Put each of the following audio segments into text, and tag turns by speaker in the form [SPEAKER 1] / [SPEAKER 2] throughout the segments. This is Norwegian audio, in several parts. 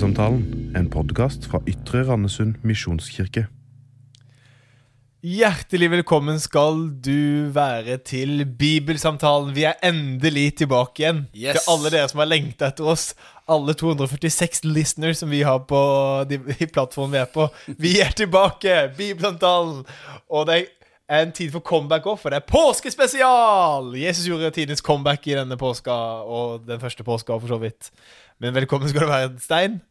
[SPEAKER 1] Bibelsamtalen, en podkast fra Ytre Randesund misjonskirke.
[SPEAKER 2] Hjertelig velkommen skal du være til Bibelsamtalen. Vi er endelig tilbake igjen.
[SPEAKER 3] Yes.
[SPEAKER 2] Til alle dere som har lengta etter oss. Alle 246 listeners som vi har på de, de plattformene vi er på. Vi er tilbake! Bibelsamtalen. Og det er en tid for comeback òg, for det er påskespesial! Jesus gjorde tidenes comeback i denne påska, og den første påska for så vidt. Men velkommen skal du være, Stein.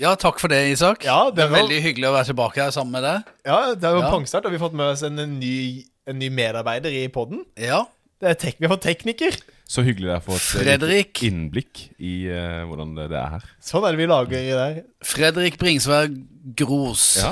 [SPEAKER 3] Ja, takk for det, Isak.
[SPEAKER 2] Ja, det
[SPEAKER 3] det er
[SPEAKER 2] var-
[SPEAKER 3] veldig hyggelig å være tilbake her sammen med deg.
[SPEAKER 2] Ja, det er jo
[SPEAKER 3] Ja.
[SPEAKER 2] pangstart, og vi har fått med oss en, en, ny, en ny medarbeider i poden.
[SPEAKER 3] Ja,
[SPEAKER 2] Det er tek vi har fått tekniker.
[SPEAKER 1] Så hyggelig det er å få et
[SPEAKER 3] Fredrik.
[SPEAKER 1] innblikk i uh, hvordan det, det er her.
[SPEAKER 2] Sånn er det vi lager i der.
[SPEAKER 3] Fredrik Bringsvær Gros.
[SPEAKER 2] He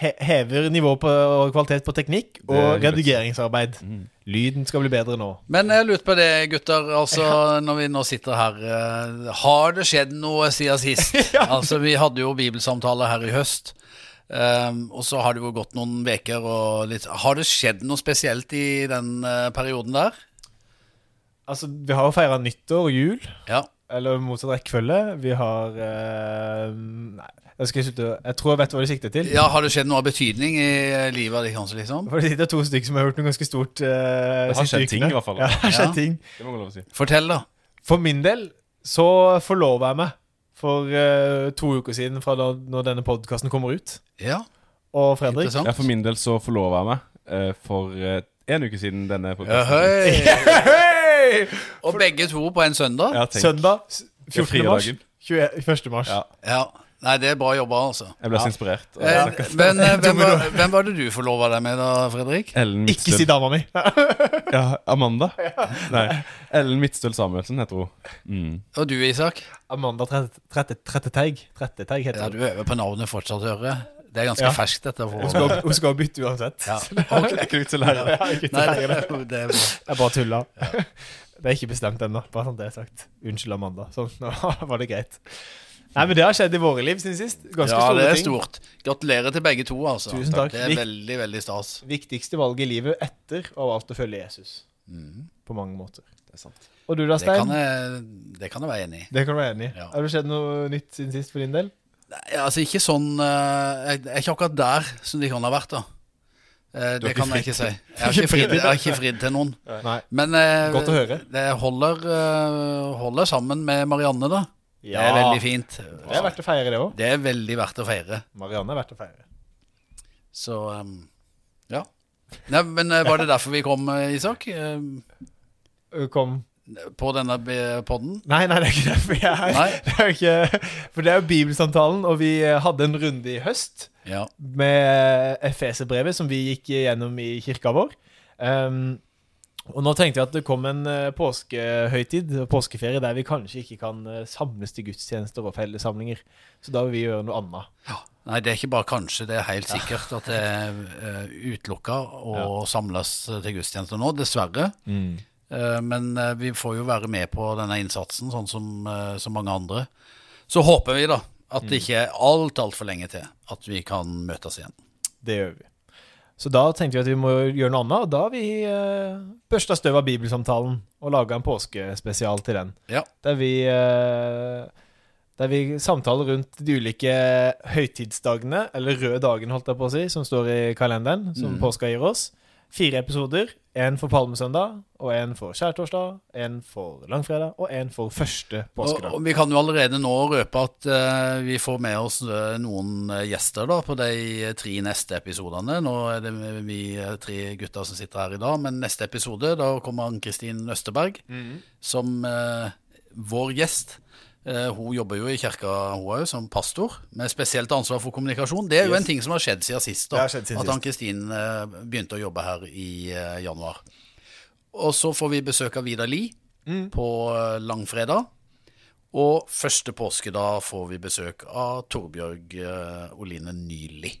[SPEAKER 2] hever nivå på og kvalitet på teknikk og
[SPEAKER 1] er
[SPEAKER 2] redigeringsarbeid.
[SPEAKER 1] Mm.
[SPEAKER 2] Lyden skal bli bedre nå.
[SPEAKER 3] Men jeg lurte på det, gutter. Altså, Når vi nå sitter her eh, Har det skjedd noe siden sist? Altså, Vi hadde jo bibelsamtaler her i høst. Um, og så har det jo gått noen uker og litt Har det skjedd noe spesielt i den uh, perioden der?
[SPEAKER 2] Altså, Vi har jo feira nyttår og jul,
[SPEAKER 3] Ja.
[SPEAKER 2] eller motsatt rekkefølge. Vi har uh, Nei, jeg skal slutte Jeg tror jeg vet hva de sikter til.
[SPEAKER 3] ja, Har det skjedd noe av betydning i livet av de kanskje, liksom?
[SPEAKER 2] For det sitter to stykker som har gjort noe ganske stort. Uh,
[SPEAKER 1] Det har skjedd ting, i hvert fall.
[SPEAKER 2] Ja, det har skjedd
[SPEAKER 3] Ja.
[SPEAKER 2] ting.
[SPEAKER 1] Det må lov å si.
[SPEAKER 3] Fortell, da.
[SPEAKER 2] For min del så forlova jeg meg for uh, to uker siden fra da når denne podkasten kommer ut.
[SPEAKER 3] Ja,
[SPEAKER 2] Og Fredrik.
[SPEAKER 1] Ja, for min del så forlova jeg meg uh, for uh, en uke siden denne
[SPEAKER 3] Ja, høy.
[SPEAKER 2] Hei!
[SPEAKER 3] Og begge to på en søndag?
[SPEAKER 1] Ja, tenk.
[SPEAKER 2] Søndag 14. mars. 21. mars.
[SPEAKER 1] Ja,
[SPEAKER 3] Ja. Nei, det er bra jobba, altså.
[SPEAKER 1] jeg ble så inspirert.
[SPEAKER 3] Eh, men eh, hvem, var, hvem var det du forlova deg med, da, Fredrik?
[SPEAKER 1] Ellen
[SPEAKER 2] Ikke si
[SPEAKER 1] Midtstøl
[SPEAKER 2] dama mi.
[SPEAKER 1] Ja, Amanda? Nei. Ellen Midtstøl Samuelsen heter hun. Mm.
[SPEAKER 3] Og du, Isak?
[SPEAKER 2] Amanda Trette- Trette- Tretteteig. Tretteteig heter
[SPEAKER 3] Ja,
[SPEAKER 2] hun.
[SPEAKER 3] Du øver på navnet fortsatt, hører jeg. Det er ganske
[SPEAKER 2] Ja.
[SPEAKER 3] ferskt, dette.
[SPEAKER 2] Hun
[SPEAKER 3] For...
[SPEAKER 2] skal, hun skal bytte uansett.
[SPEAKER 3] Ja.
[SPEAKER 1] Jeg er ikke lære.
[SPEAKER 3] Nei, det,
[SPEAKER 2] det,
[SPEAKER 3] det er bra.
[SPEAKER 2] Jeg bare tulla. Det er ikke bestemt ennå, bare sånn det er sagt. Unnskyld, Amanda. Sånn, nå var det greit. Nei, men det har skjedd i våre liv siden sist. Ganske
[SPEAKER 3] Ja,
[SPEAKER 2] store
[SPEAKER 3] det er
[SPEAKER 2] ting.
[SPEAKER 3] stort. Gratulerer til begge to, altså.
[SPEAKER 2] Tusen takk.
[SPEAKER 3] Det er veldig, veldig stas.
[SPEAKER 2] Viktigste valget i livet etter å ha valgt å følge Jesus. På mange måter.
[SPEAKER 1] Det er sant.
[SPEAKER 2] Og du da,
[SPEAKER 3] Det kan
[SPEAKER 2] Stein?
[SPEAKER 3] jeg, det kan jeg være enig i.
[SPEAKER 2] Det kan du være enig i.
[SPEAKER 3] Ja.
[SPEAKER 2] Har det skjedd noe nytt siden sist for din del?
[SPEAKER 3] Nei, Altså, ikke sånn eh, Jeg jeg er ikke akkurat der som de kan ha vært, da. Eh, Det kan jeg ikke si. Jeg har ikke fridd, har ikke fridd til noen.
[SPEAKER 2] Nei.
[SPEAKER 3] Men eh,
[SPEAKER 2] Godt å høre.
[SPEAKER 3] det holder, holder sammen med Marianne, da. Det er veldig fint.
[SPEAKER 2] Det er verdt å feire, det òg.
[SPEAKER 3] Det er veldig verdt å feire.
[SPEAKER 2] Marianne er verdt å feire.
[SPEAKER 3] Så um, ja. Nei, men eh, var det derfor vi kom, eh, Isak?
[SPEAKER 2] Uh, Kom
[SPEAKER 3] På denne podden?
[SPEAKER 2] Nei, nei, det er ikke derfor jeg er her. Det er ikke, for det er jo Bibelsamtalen, og vi eh, hadde en runde i høst
[SPEAKER 3] Ja.
[SPEAKER 2] med Efeserbrevet, som vi gikk gjennom i kirka vår. Um, og nå tenkte vi at det kom en eh, påskehøytid, påskeferie, der vi kanskje ikke kan eh, samles til gudstjenester og fellessamlinger. Så da vil vi gjøre noe annet. Ja.
[SPEAKER 3] Nei, det er ikke bare kanskje, det er helt sikkert at det er uh, utelukka å samles til gudstjenester nå, dessverre. Mm. men eh, vi får jo være med på denne innsatsen, sånn som eh, så mange andre. Så håper vi da at det ikke er alt, altfor lenge til at vi kan møtes igjen.
[SPEAKER 2] Det gjør vi. Så da tenkte vi at vi må gjøre noe annet, og da har vi uh, børsta støv av Bibelsamtalen og laga en påskespesial til den.
[SPEAKER 3] Ja.
[SPEAKER 2] Der vi, eh, der vi samtaler rundt de ulike høytidsdagene, eller røde dagen, holdt jeg på å si, som står i kalenderen, som påska gir oss. Fire episoder. Én for palmesøndag, og én for skjærtorsdag, én for langfredag og én for første påskedag.
[SPEAKER 3] og vi kan jo allerede nå røpe at uh, vi får med oss uh, noen eh, gjester da på de tre neste episodene. Nå er det vi tre gutter som sitter her i dag, men neste episode da kommer Ann-Kristin Østerberg som uh, vår gjest. Eh, hun jobber jo i kirka hun òg, som pastor, med spesielt ansvar for kommunikasjon. Det er jo en ting som har skjedd siden sist. Da
[SPEAKER 2] skjedd siden
[SPEAKER 3] At Ann-Kristin eh, begynte å jobbe her i eh, januar. Og så får vi besøk av Vidar Lie på eh, langfredag. Og første påskedag får vi besøk av Torbjørg Oline Nyli.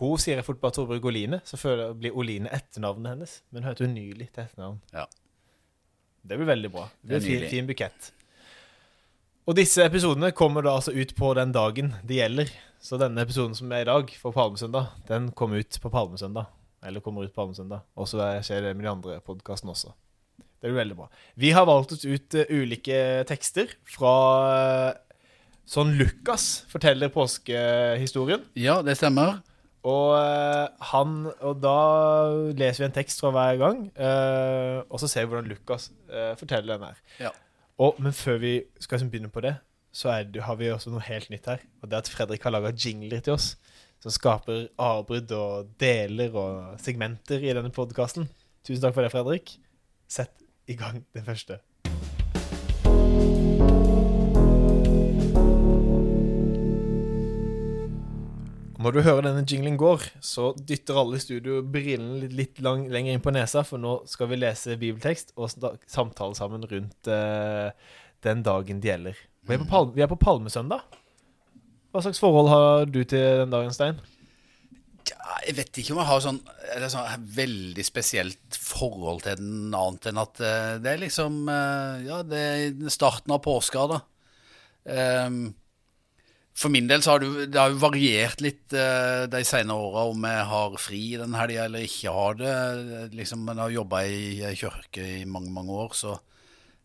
[SPEAKER 2] Hun sier jeg fort bare Torbjørg Oline, så føler, blir Oline etternavnet hennes. Men hun heter jo Nylig til etternavn.
[SPEAKER 3] Ja.
[SPEAKER 2] Det blir veldig bra. Det blir en fin, fin bukett. Og disse episodene kommer da altså ut på den dagen det gjelder. Så denne episoden som er i dag, for Palmesøndag, den kommer ut på Palmesøndag. Eller kommer ut på Palmesøndag. Og så skjer det med de andre podkastene også. Det blir veldig bra. Vi har valgt oss ut eh, ulike tekster fra eh, sånn Lukas forteller påskehistorien.
[SPEAKER 3] Ja, det stemmer.
[SPEAKER 2] Og, eh, han, og da leser vi en tekst fra hver gang, og så ser vi hvordan Lukas forteller den her.
[SPEAKER 3] Ja.
[SPEAKER 2] Og, men før vi skal liksom begynne på det, så er har vi også noe helt nytt her. Og det er at Fredrik har laga jingler til oss som skaper avbrudd og deler og segmenter i denne podkasten. Tusen takk for det, Fredrik. Sett i gang den første. Når du hører denne jinglen går, så dytter alle i studio brillene litt, litt lang, lenger inn på nesa, for nå skal vi lese bibeltekst og samtale sammen rundt uh, den dagen det gjelder. Vi er, på vi er på Palmesøndag. Hva slags forhold har du til den dagen, Stein?
[SPEAKER 3] Jeg vet ikke om jeg har sånn, sånn veldig spesielt forhold til den, annet enn at eh, det er liksom eh, Ja, det er starten av påska, da. Ehm, for min del så har det, det har jo variert litt eh, de senere åra om jeg har fri den helga eller ikke har det. Liksom, Men jeg har jobba i ei kirke i mange, mange år, så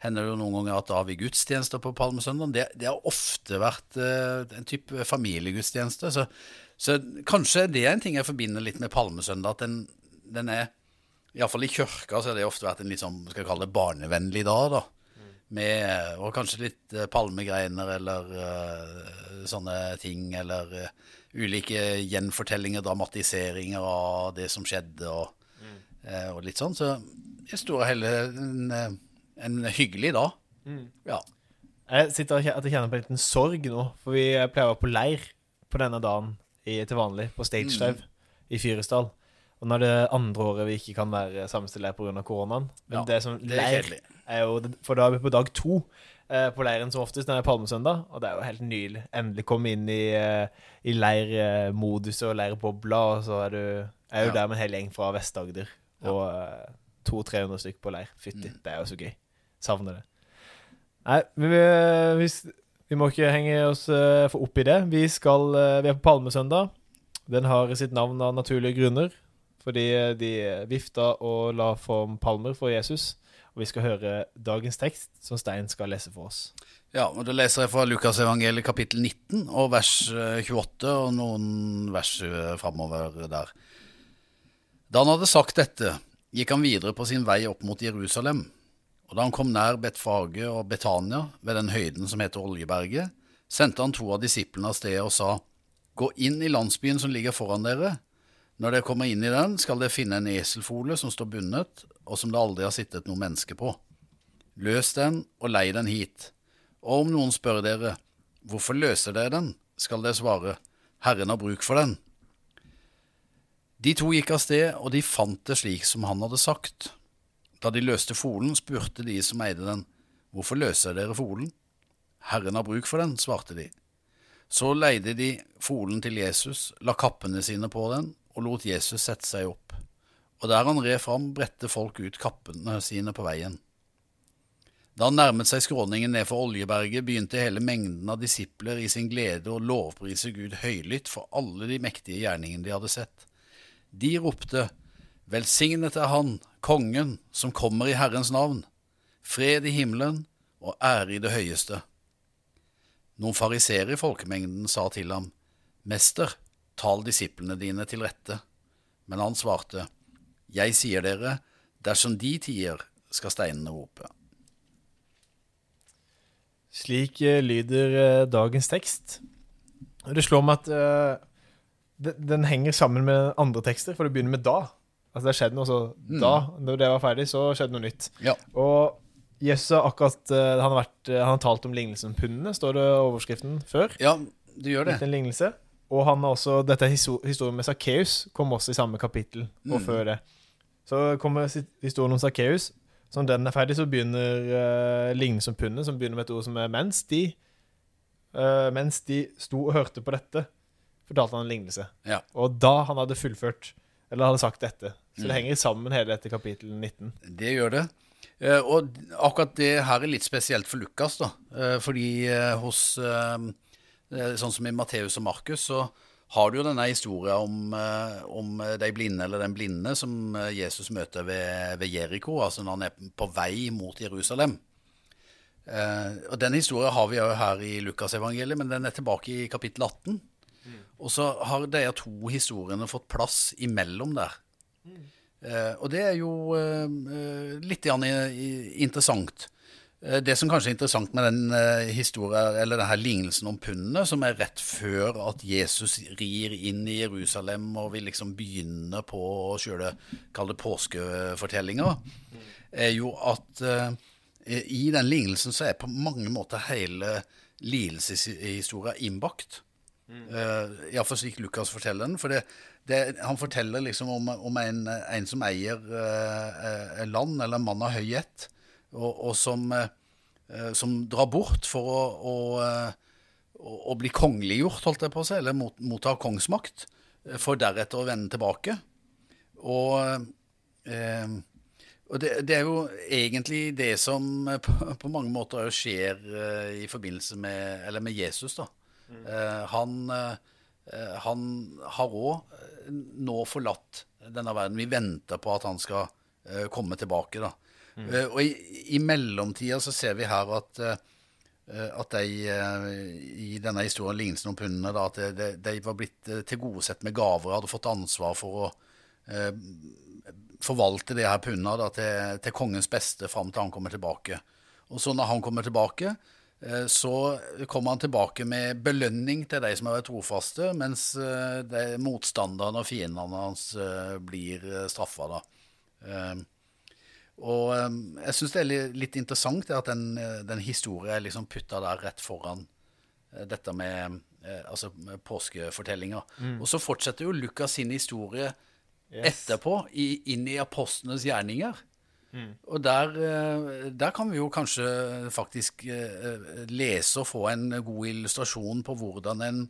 [SPEAKER 3] hender det jo noen ganger at da har vi gudstjenester på Palmesøndag. Det, det har ofte vært eh, en type familiegudstjeneste. Så, så kanskje det er en ting jeg forbinder litt med Palmesøndag. At den, den er Iallfall i kirka så har det ofte vært en litt sånn, skal jeg kalle det barnevennlig dag. da med og kanskje litt eh, palmegreiner eller eh, sånne ting. Eller eh, ulike gjenfortellinger, dramatiseringer av det som skjedde, og, eh, og litt sånn. Så i store og hele en, en hyggelig dag. Ja.
[SPEAKER 2] Jeg sitter og at jeg kjenner på en liten sorg nå, for vi pleier å være på leir på denne dagen i, til vanlig, på Stage Dive i Fyresdal. Og nå er det andre året vi ikke kan være samme sted pga. koronaen. Men
[SPEAKER 3] Ja,
[SPEAKER 2] det som
[SPEAKER 3] det er
[SPEAKER 2] er jo For da er vi på dag to eh, på leiren som oftest, når det er palmesøndag. Og det er jo helt nydelig. Endelig komme inn i, eh, i leirmodus og leirbobla, og så er du er jo
[SPEAKER 3] Ja.
[SPEAKER 2] der med en hel gjeng fra Vest-Agder. Og eh, 200-300 stykk på leir. Fytti,
[SPEAKER 3] Mm.
[SPEAKER 2] det er jo så gøy. Savner det. Nei, men vi, vi, vi må ikke henge oss uh, for opp i det. Vi, skal, uh, vi er på Palmesøndag. Den har sitt navn av naturlige grunner. Fordi eh, de vifta og la form palmer for Jesus. Og vi skal høre dagens tekst, som Stein skal lese for oss.
[SPEAKER 3] ja, og Da leser jeg fra Lukasevangeliet kapittel 19 og vers eh, 28 og noen vers eh, framover der. Da han hadde sagt dette, gikk han videre på sin vei opp mot Jerusalem. Og da han kom nær Betfage og Betania, ved den høyden som heter Oljeberget, sendte han to av disiplene av sted og sa, Gå inn i landsbyen som ligger foran dere. Når dere kommer inn i den, skal dere finne en eselfole som står bundet, og som det aldri har sittet noe menneske på. Løs den og lei den hit. Og om noen spør dere, hvorfor løser dere den, skal dere svare, Herren har bruk for den. De to gikk av sted, og de fant det slik som han hadde sagt. Da de løste folen, spurte de som eide den, hvorfor løser dere folen? Herren har bruk for den, svarte de. Så leide de folen til Jesus, la kappene sine på den, og lot Jesus sette seg opp. Og der han red fram, bredte folk ut kappene sine på veien. Da han nærmet seg skråningen ned for Oljeberget, begynte hele mengden av disipler i sin glede å lovprise Gud høylytt for alle de mektige gjerningene de hadde sett. De ropte, Velsignet er Han, Kongen, som kommer i Herrens navn, fred i himmelen og ære i det høyeste. Noen fariseere i folkemengden sa til ham, Mester, tal disiplene dine til rette. Men han svarte, Jeg sier dere, dersom de tier, skal steinene rope.
[SPEAKER 2] Slik eh, lyder eh, dagens tekst. Det slår meg at eh, den, henger sammen med andre tekster, for det begynner med da. Altså Det har skjedd noe, så da, når det var ferdig, så skjedde noe nytt.
[SPEAKER 3] Ja.
[SPEAKER 2] Og Jesus har akkurat han, har vært, han har talt om lignelsen om pundene, står det overskriften før.
[SPEAKER 3] Ja, du gjør det.
[SPEAKER 2] Litt en lignelse. Og han har også, dette historien med Sakkeus kom også i samme kapittel, og
[SPEAKER 3] Mm.
[SPEAKER 2] før det. Så kommer historien om Sakkeus. Så når den er ferdig, så begynner uh, lignende om pundet, som begynner med et ord som er mens de Uh, Mens de sto og hørte på dette, fortalte han en lignelse.
[SPEAKER 3] Ja.
[SPEAKER 2] Og da han hadde fullført, eller hadde sagt dette. Så
[SPEAKER 3] Mm.
[SPEAKER 2] det henger sammen hele dette kapittel 19.
[SPEAKER 3] Det gjør det. Uh, og akkurat det her er litt spesielt for Lukas, da. Uh, fordi eh, hos eh, eh, Sånn som i Matteus og Markus, så har du jo denne historien om, eh, om de blinde, eller den blinde, som eh, Jesus møter ved, ved Jeriko, altså når han er på vei mot Jerusalem. Eh, og Den historien har vi jo her i Lukasevangeliet, men den er tilbake i kapittel 18. Og så har de to historiene fått plass imellom der. Eh, og det er jo eh, eh, litt i- i- interessant. Eh, Det som kanskje er interessant med den eh, historien, eller denne lignelsen om pundene, som er rett før at Jesus rir inn i Jerusalem og vil liksom begynne på sjøle kall det påskefortellinga, er jo at eh, i den lignelsen så er på mange måter hele lidelseshistoria innbakt. Uh, Iallfall slik Lukas forteller den. For det, det, han forteller liksom om, om en, en som eier uh, land, eller en mann av høy ett, og, og som, uh, som drar bort for å, å, å, å bli kongeliggjort, holdt jeg på å si, eller mot, motta kongsmakt, for deretter å vende tilbake. Og, eh, og det, det er jo egentlig det som på, på mange måter skjer eh, i forbindelse med, eller med Jesus, da. Eh, han, eh, han har òg nå forlatt denne verden. Vi venter på at han skal eh, komme tilbake. Da. Eh, og i, i mellomtida så ser vi her at uh, at de uh, i denne historien, lignelsen om pundene, da, at de, de, var blitt tilgodesett med gaver, og hadde fått ansvar for å forvalte de her pundene til, til kongens beste fram til han kommer tilbake. Og så når han kommer tilbake, så kommer han tilbake med belønning til de som har vært trofaste, mens motstanderne og fiendene hans blir straffa. Og eh, jeg syns det er litt interessant at den, eh, den historien er liksom putta der rett foran eh, dette med eh, altså påskefortellinga. Mm. Og så fortsetter jo Lukas sin historie etterpå, i, inn i apostlenes gjerninger. Og der, der kan vi jo kanskje faktisk lese og få en god illustrasjon på hvordan en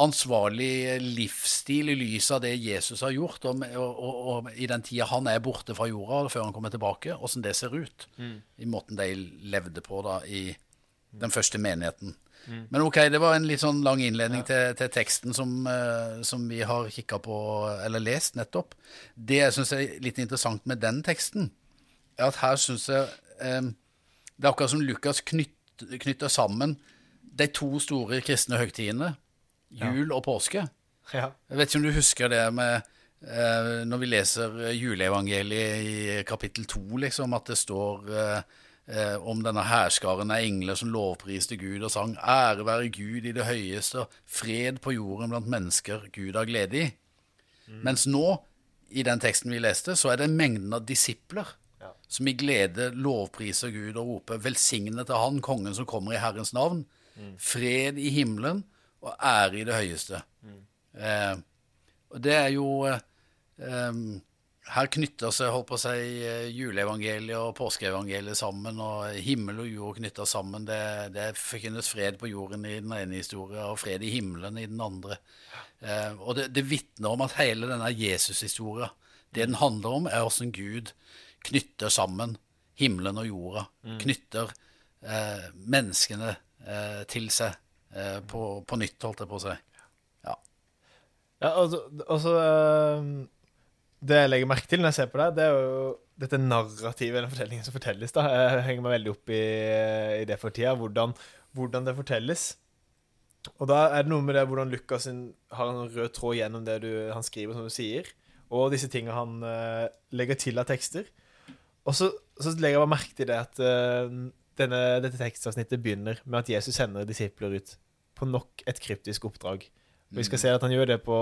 [SPEAKER 3] ansvarlig livsstil i lys av det Jesus har gjort, og, og, og, i den tida han er borte fra jorda før han kommer tilbake, åssen det ser ut. I måten de levde på da i den første menigheten. Men ok, det var en litt sånn lang innledning til, til teksten som, uh, som vi har kikka på, eller lest nettopp. Det jeg syns er litt interessant med den teksten, er at her syns jeg um, Det er akkurat som Lukas knyt, knytter sammen de to store kristne høgtidene, jul og påske.
[SPEAKER 2] Ja.
[SPEAKER 3] Jeg vet ikke om du husker det med eh, når vi leser juleevangeliet i kapittel to, liksom, at det står eh, eh, om denne hærskaren av engler som lovpriste Gud og sang 'Ære være Gud i det høyeste, fred på jorden blant mennesker Gud har glede i'. Mens nå, i den teksten vi leste, så er det mengden av disipler
[SPEAKER 2] Ja.
[SPEAKER 3] som i glede lovpriser Gud og roper 'Velsignet er Han, kongen som kommer i Herrens navn'. Fred i himmelen og ære i det høyeste. Eh, og det er jo eh, Her knytter seg holdt på å si, eh, juleevangeliet og påskeevangeliet sammen, og himmel og jord knytter sammen. Det, det forkynnes fred på jorden i den ene historien, og fred i himmelen i den andre. Eh, og det, det vitner om at hele denne Jesus-historia, det den handler om, er hvordan Gud knytter sammen himmelen og jorda. Knytter eh, menneskene eh, til seg eh, på, på nytt, holdt jeg på å si. Ja.
[SPEAKER 2] Ja, altså, så- og så ehm, Det jeg legger merke til når jeg ser på deg, det er jo dette narrativet, eller fortellingen som fortelles. da Jeg henger meg veldig opp i, i det for tida, hvordan, hvordan det fortelles. Og da er det noe med det hvordan Lukas har en rød tråd gjennom det du, han skriver, som du sier, og disse tingene han uh, legger til av tekster. Og så, så legger jeg bare merke til det at eh, denne, dette tekstavsnittet begynner med at Jesus sender disipler ut på nok et kryptisk oppdrag. Og vi skal se at han gjør det på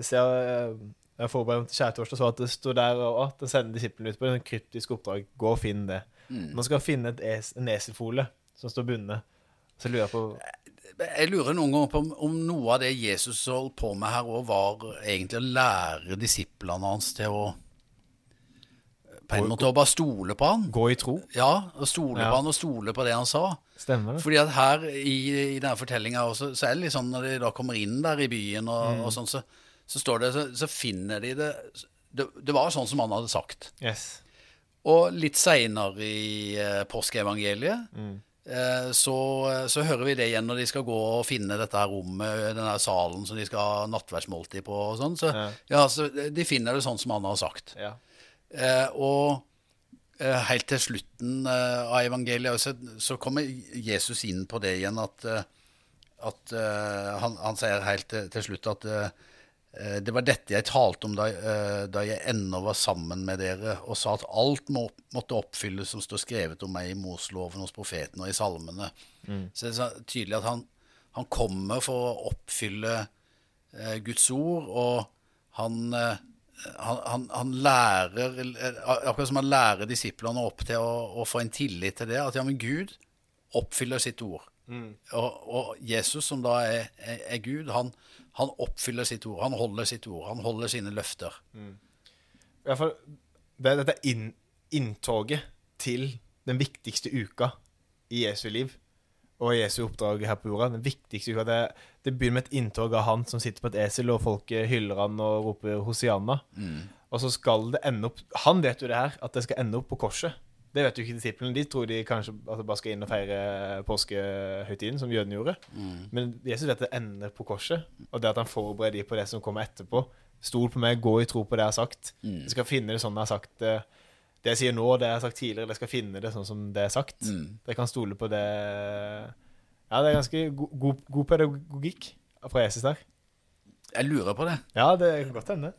[SPEAKER 2] Jeg, ser, eh, Jeg forberedte meg til skjærtorsdag, så at det står der og at han sender disiplene ut på et kryptisk oppdrag. Gå og finn det. Man skal finne et es, en eselfole som står bundet. Så lurer jeg på
[SPEAKER 3] Jeg lurer noen ganger på om, om noe av det Jesus holdt på med her òg, var egentlig å lære disiplene hans til å På en måte å bare stole på han.
[SPEAKER 2] Gå i tro.
[SPEAKER 3] Ja, og stole
[SPEAKER 2] Ja.
[SPEAKER 3] på han og stole på det han sa.
[SPEAKER 2] Stemmer det?
[SPEAKER 3] Fordi at her i, i denne fortellinga også, så er det litt sånn når de da kommer inn der i byen og, og sånn, så, så står det så, så finner de det, det Det var sånn som han hadde sagt.
[SPEAKER 2] Yes.
[SPEAKER 3] Og litt seinere i eh, påskeevangeliet eh, så, så hører vi det igjen når de skal gå og finne dette her rommet, denne her salen som de skal ha nattverdsmåltid på og sånn. Så,
[SPEAKER 2] Ja.
[SPEAKER 3] ja, så de finner det sånn som han har sagt.
[SPEAKER 2] Ja.
[SPEAKER 3] Eh, og eh, helt til slutten eh, av evangeliet så, så kommer Jesus inn på det igjen at, at han, han sier helt til, til slutt at det var dette jeg talte om da, da jeg ennå var sammen med dere, og sa at alt må, måtte oppfylles som står skrevet om meg i Mosloven hos profeten og i salmene. Så det er så tydelig at han, han kommer for å oppfylle Guds ord, og han, han, han, han lærer Akkurat som han lærer disiplene opp til å, å få en tillit til det, at ja, men Gud oppfyller sitt ord. Og, og Jesus, som da er, er, er Gud, han, han oppfyller sitt ord. Han holder sitt ord. Han holder sine løfter.
[SPEAKER 2] I hvert fall, det, dette er inn, inntoget til den viktigste uka i Jesu liv og Jesu oppdrag her på jorda. Den viktigste uka, det, det begynner med et inntog av han som sitter på et esel, og folk hyller han og roper Hosianna. Og så skal det ende opp Han vet jo det her, at det skal ende opp på korset. Det vet jo ikke disiplene. De tror de kanskje altså, bare skal inn og feire påskehøytiden, som jødene gjorde. Men Jesus vet at det ender på korset, og det at han forbereder de på det som kommer etterpå. Stol på meg, gå i tro på det jeg har sagt. Jeg skal finne det sånn jeg har sagt det. Det jeg sier nå, det jeg har sagt tidligere, jeg skal finne det sånn som det er sagt. Dere kan stole på det Ja, det er ganske go god, god pedagogikk fra Jesus der.
[SPEAKER 3] Jeg lurer på det.
[SPEAKER 2] Ja, det kan godt hende.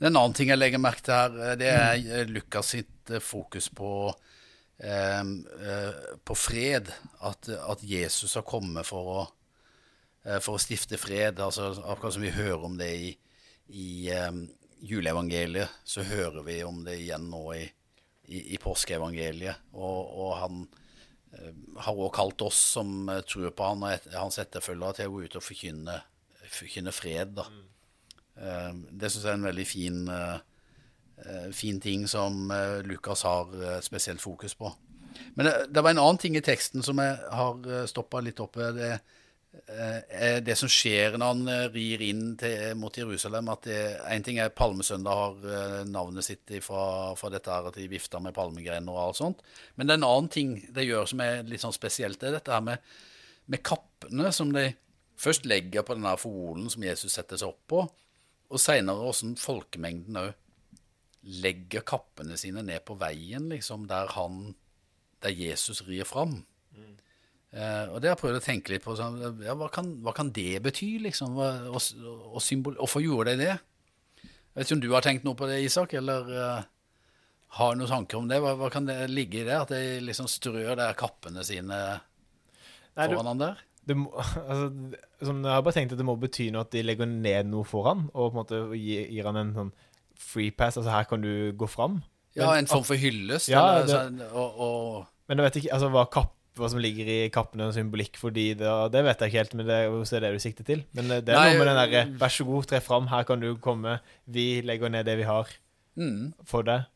[SPEAKER 3] En annen ting jeg legger merke til her, det er eh, Lukas sitt eh, fokus på, eh, eh, på fred. At, at Jesus har kommet for å, eh, for å stifte fred. Altså, akkurat som vi hører om det i, i um, juleevangeliet, så hører vi om det igjen nå i, i, i påskeevangeliet. Og, og han har også kalt oss som eh, tror på han og hans etterfølgere, til å gå ut og forkynne, forkynne fred. da. Mm. Det syns jeg er en veldig fin, eh, eh, fin ting som eh, Lukas har eh, spesielt fokus på. Men det, det var en annen ting i teksten som jeg har stoppa litt opp ved. Det, eh, det som skjer når han eh, rir inn til, mot Jerusalem. at Én ting er Palmesøndag har eh, navnet sitt fra, fra dette her at de vifter med palmegrener og alt sånt. Men det er en annen ting det gjør som er litt sånn spesielt. Det er dette her med, med kappene som de først legger på denne folen som Jesus setter seg opp på. Og seinere åssen folkemengden òg legger kappene sine ned på veien, liksom, der han Der Jesus rir fram. Eh, og det har jeg prøvd å tenke litt på. Så, ja, hva, kan, hva kan det bety, liksom? Hva, og, og symbol, hvorfor gjorde de det? Jeg vet ikke om du har tenkt noe på det, Isak, eller uh, har noen tanker om det? Hva, hva kan det ligge i det? At de liksom strør der kappene sine
[SPEAKER 2] Nei, du,
[SPEAKER 3] foran han der?
[SPEAKER 2] det må, altså, sånn, jeg har bare tenkt at det må bety noe at de legger ned noe foran, og på en måte gir, gir han en sånn free pass. Altså, her kan du gå fram.
[SPEAKER 3] Ja,
[SPEAKER 2] Men
[SPEAKER 3] en form for hyllest?
[SPEAKER 2] Ja,
[SPEAKER 3] eller,
[SPEAKER 2] det-
[SPEAKER 3] sånn, og, og
[SPEAKER 2] Men jeg vet ikke altså, hva, kapp, hva som ligger i kappene og symbolikk for de, det, det vet jeg ikke helt, men det er det du sikter til. Men eh, det er
[SPEAKER 3] Nei,
[SPEAKER 2] noe med den derre Vær så god, tre fram, her kan du komme. Vi legger ned det vi har
[SPEAKER 3] mm.
[SPEAKER 2] for deg.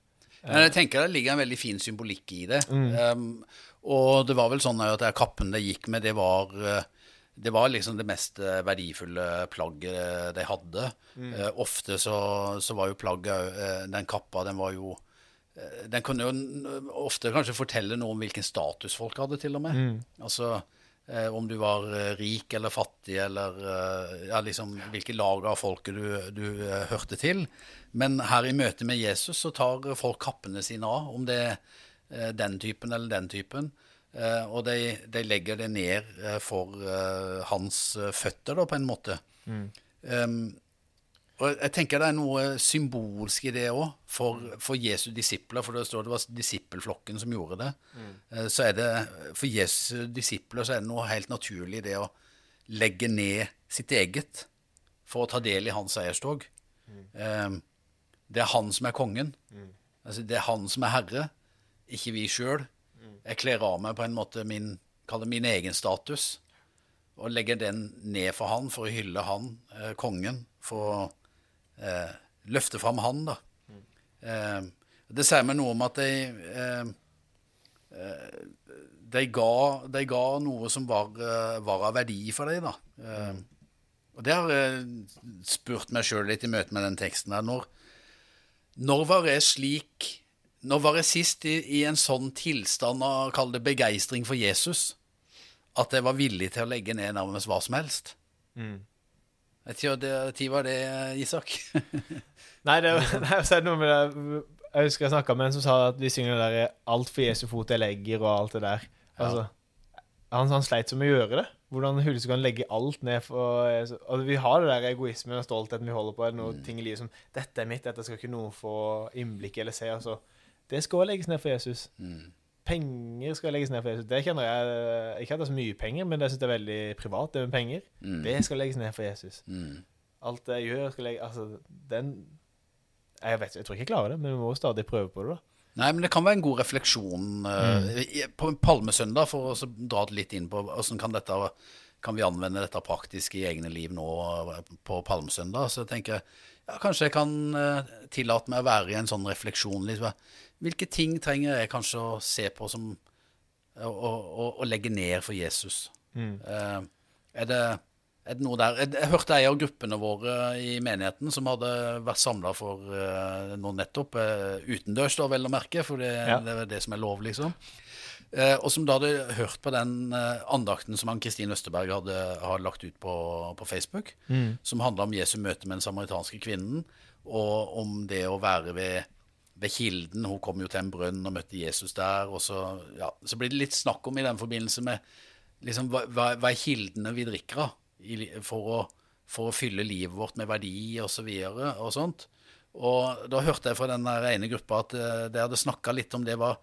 [SPEAKER 3] Men jeg tenker det ligger en veldig fin symbolikk i det. Um, og det var vel sånn at kappen det gikk med, det var eh, det var liksom det mest eh, verdifulle plagget de hadde. Eh, ofte så, så var jo plagget eh, Den kappa, den var jo eh, Den kunne jo ofte kanskje fortelle noe om hvilken status folk hadde, til og med. Altså eh, om du var eh, rik eller fattig, eller eh, ja, liksom hvilke lag av folket du, du eh, hørte til. Men her i møte med Jesus så tar folk kappene sine av, om det er eh, den typen eller den typen. Eh, og de, de legger det ned eh, for eh, hans eh, føtter, da, på en måte. Um, og jeg tenker det er noe symbolsk i det òg, for, for Jesu disipler. For det står det var disippelflokken som gjorde det. Mm. Så er det For Jesu disipler så er det noe helt naturlig i det å legge ned sitt eget for å ta del i hans eierstog. Mm. det er han som er kongen. Altså, det er han som er herre, ikke vi sjøl. Jeg kler av meg på en måte min, min egen status, og legger den ned for han for å hylle han, eh, kongen, for å eh, løfte fram han, da. Eh, det sier meg noe om at de, eh, eh, de, ga, de ga noe som var, eh, var av verdi for dem, da. Eh, og det har jeg spurt meg sjøl litt i møte med den teksten der. Når, når var jeg slik Når var jeg sist i, i en sånn tilstand av kall det begeistring for Jesus at jeg var villig til å legge ned nærmest hva som helst? Vet ikke, Tid var det, Isak?
[SPEAKER 2] Nei, det, er- nei, så er det noe med det Jeg husker jeg snakka med en som sa at vi synger det der 'Alt for Jesu fot jeg legger', og alt det der. Altså, han, han sleit som å gjøre det. Hvordan Hulse kan legge alt ned for altså, Vi har det der egoismen og stoltheten vi holder på. Er det noen ting i livet som 'Dette er mitt, dette skal ikke noen få innblikk eller se'. Altså, det skal legges ned for Jesus.
[SPEAKER 3] Mm.
[SPEAKER 2] Penger skal legges ned for Jesus. Det kjenner jeg Ikke at det er så mye penger, men det synes jeg er veldig privat, det med penger.
[SPEAKER 3] Mm.
[SPEAKER 2] Det skal legges ned for Jesus.
[SPEAKER 3] Mm.
[SPEAKER 2] Alt jeg gjør, skal legge Altså, den Jeg vet Jeg tror ikke jeg klarer det, men vi må jo stadig prøve på det, da.
[SPEAKER 3] Nei, men det kan være en god refleksjon mm. uh, på en palmesøndag, for å så dra litt inn på hvordan kan, dette, kan vi anvende dette praktisk i egne liv nå eh, på palmesøndag. Så jeg tenker jeg ja, kanskje jeg kan uh, tillate meg å være i en sånn refleksjon. Liksom. Hvilke ting trenger jeg kanskje å se på som å, legge ned for Jesus? Eh, er det er det noe der? Jeg, jeg hørte ei av gruppene våre i menigheten som hadde vært samla for uh, nå nettopp, uh, utendørs da, vel å merke, for det,
[SPEAKER 2] Ja.
[SPEAKER 3] det er det som er lov, liksom. Eh, og som da hadde hørt på den eh, andakten som Ann-Kristin Østerberg hadde, hadde lagt ut på, på Facebook, som handla om Jesu møte med den samaritanske kvinnen, og om det å være ved, ved kilden. Hun kom jo til en brønn og møtte Jesus der. Og så, ja, så blir det litt snakk om i den forbindelse med liksom, hva, hva, er kildene vi drikker av for, å, for å fylle livet vårt med verdi og så videre og sånt. Og da hørte jeg fra den ene gruppa at eh, de hadde snakka litt om det. Hva,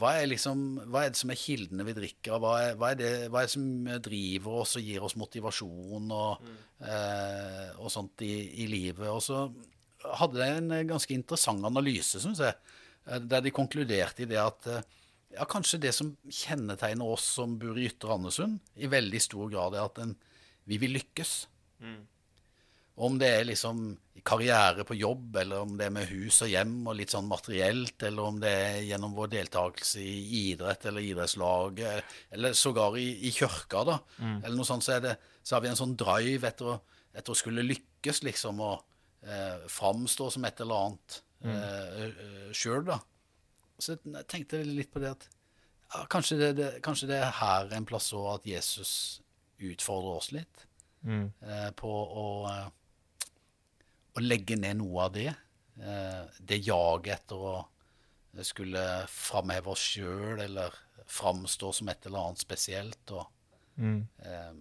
[SPEAKER 3] hva, er liksom, hva er det som er kildene vi drikker av? Hva hva, det, hva er det som driver oss og gir oss motivasjon og, eh, og sånt i, i livet? Og så hadde de en eh, ganske interessant analyse, syns jeg, eh, der de konkluderte i det at eh, ja, kanskje det som kjennetegner oss som bor i Ytre Andesund, i veldig stor grad er at en, vi vil lykkes. Om det er liksom karriere på jobb, eller om det er med hus og hjem og litt sånn materielt, eller om det er gjennom vår deltakelse i idrett eller idrettslaget, eller sågar i, i kirka, da, eller noe sånt, så, det, så har vi en sånn drive etter å, etter å skulle lykkes, liksom, og eh, framstå som et eller annet eh, eh, sjøl, da. Så jeg tenkte litt på det at ja, kanskje, det, det, kanskje det er her en plass også at Jesus utfordrer oss litt eh, på å, eh, å legge ned noe av det. Eh, det jaget etter å skulle framheve oss sjøl eller framstå som et eller annet spesielt. Og, eh,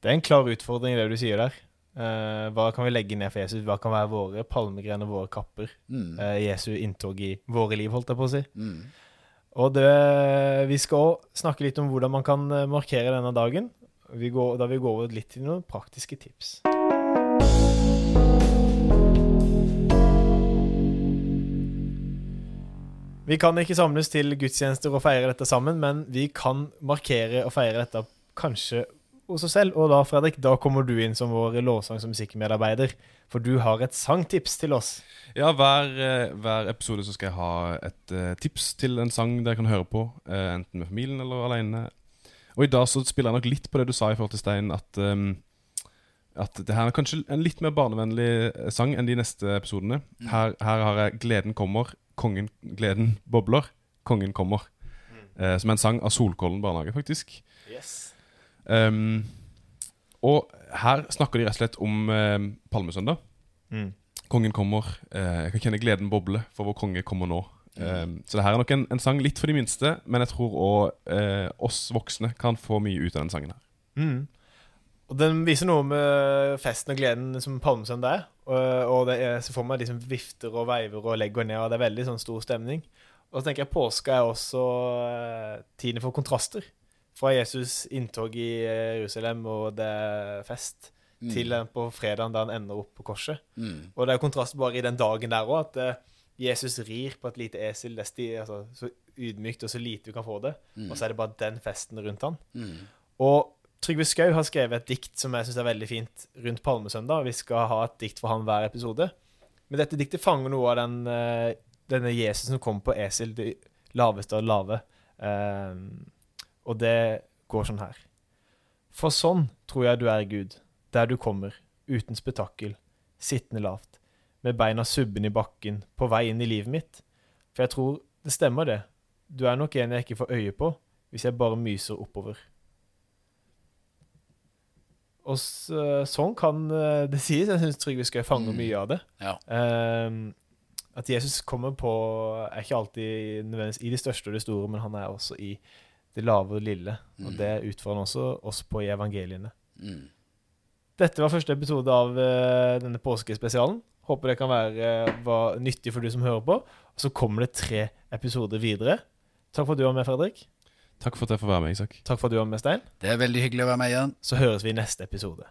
[SPEAKER 2] Det er en klar utfordring, det du sier der. Eh, hva kan vi legge ned for Jesus? Hva kan være våre palmegrener, våre kapper?
[SPEAKER 3] mm,
[SPEAKER 2] Uh, Jesu inntog i våre liv, holdt jeg på å si.
[SPEAKER 3] mm,
[SPEAKER 2] Og det, vi skal også snakke litt om hvordan man kan eh, markere denne dagen. Vi går, da vi går over litt til noen praktiske tips. Vi kan ikke samles til gudstjenester og feire dette sammen, men vi kan markere og feire dette kanskje hos oss selv. Og da, Fredrik, da kommer du inn som vår lovsangs- og musikkmedarbeider. For du har et sangtips til oss.
[SPEAKER 1] Ja, hver, eh, hver episode så skal jeg ha et uh, tips til en sang dere kan høre på, Uh, enten med familien eller alene. Og i dag så spiller jeg nok litt på det du sa i forhold til Stein, at, um, at det her er kanskje en litt mer barnevennlig sang enn de neste episodene. Her, her har jeg 'Gleden kommer', 'Kongen gleden bobler', 'Kongen kommer'. Eh, som er en sang av Solkollen barnehage, faktisk.
[SPEAKER 2] Yes.
[SPEAKER 1] Ehm, og her snakker de rett og slett om eh, Palmesøndag.
[SPEAKER 2] Mm.
[SPEAKER 1] Kongen kommer. Eh, jeg kan kjenne gleden boble, for vår konge kommer nå. Eh, så det her er nok en, en sang litt for de minste, men jeg tror òg eh, oss voksne kan få mye ut av den sangen her.
[SPEAKER 2] Mm. Og den viser noe med festen og gleden som palmesøndag er. Og, og det er, så får man liksom vifter og veiver og legger ned, og det er veldig sånn stor stemning. Og så tenker jeg påska er også eh, tiden for kontraster. Fra Jesus' inntog i eh, Jerusalem og det er fest, til den på fredagen da han ender opp på korset.
[SPEAKER 3] mm,
[SPEAKER 2] Og det er kontrast bare i den dagen der òg, at eh, Jesus rir på et lite esel. Det er altså, så ydmykt og så lite vi kan få det. Og så er det bare den festen rundt han.
[SPEAKER 3] mm,
[SPEAKER 2] Og Trygve Skau har skrevet et dikt som jeg syns er veldig fint rundt Palmesøndag. Vi skal ha et dikt for han hver episode. Men dette diktet fanger noe av den, eh, denne Jesus som kom på esel, det laveste av lave. Ehm, og det går sånn her. For sånn tror jeg du er, Gud, der du kommer, uten spetakkel, sittende lavt, med beina subbende i bakken, på vei inn i livet mitt. For jeg tror det stemmer, det. Du er nok en jeg ikke får øye på, hvis jeg bare myser oppover. Og så, sånn kan eh, det sies. Jeg syns Trygve Skau fanger
[SPEAKER 3] Mm.
[SPEAKER 2] mye av det.
[SPEAKER 3] ja.
[SPEAKER 2] Um, at Jesus kommer på Er ikke alltid nødvendigvis i det største og det store, men han er også i det lave og lille. Og
[SPEAKER 3] Mm.
[SPEAKER 2] det utfordrer han også oss på i evangeliene.
[SPEAKER 3] Mm.
[SPEAKER 2] Dette var første episode av uh, denne påskespesialen. Håper det kan være uh, var nyttig for du som hører på. Og så kommer det tre episoder videre. Takk for at du var med, Fredrik.
[SPEAKER 1] Takk for at jeg får være med, Isak.
[SPEAKER 2] Takk for at du var med, Stein.
[SPEAKER 3] Det er veldig hyggelig å være med igjen.
[SPEAKER 2] Så høres vi i neste episode.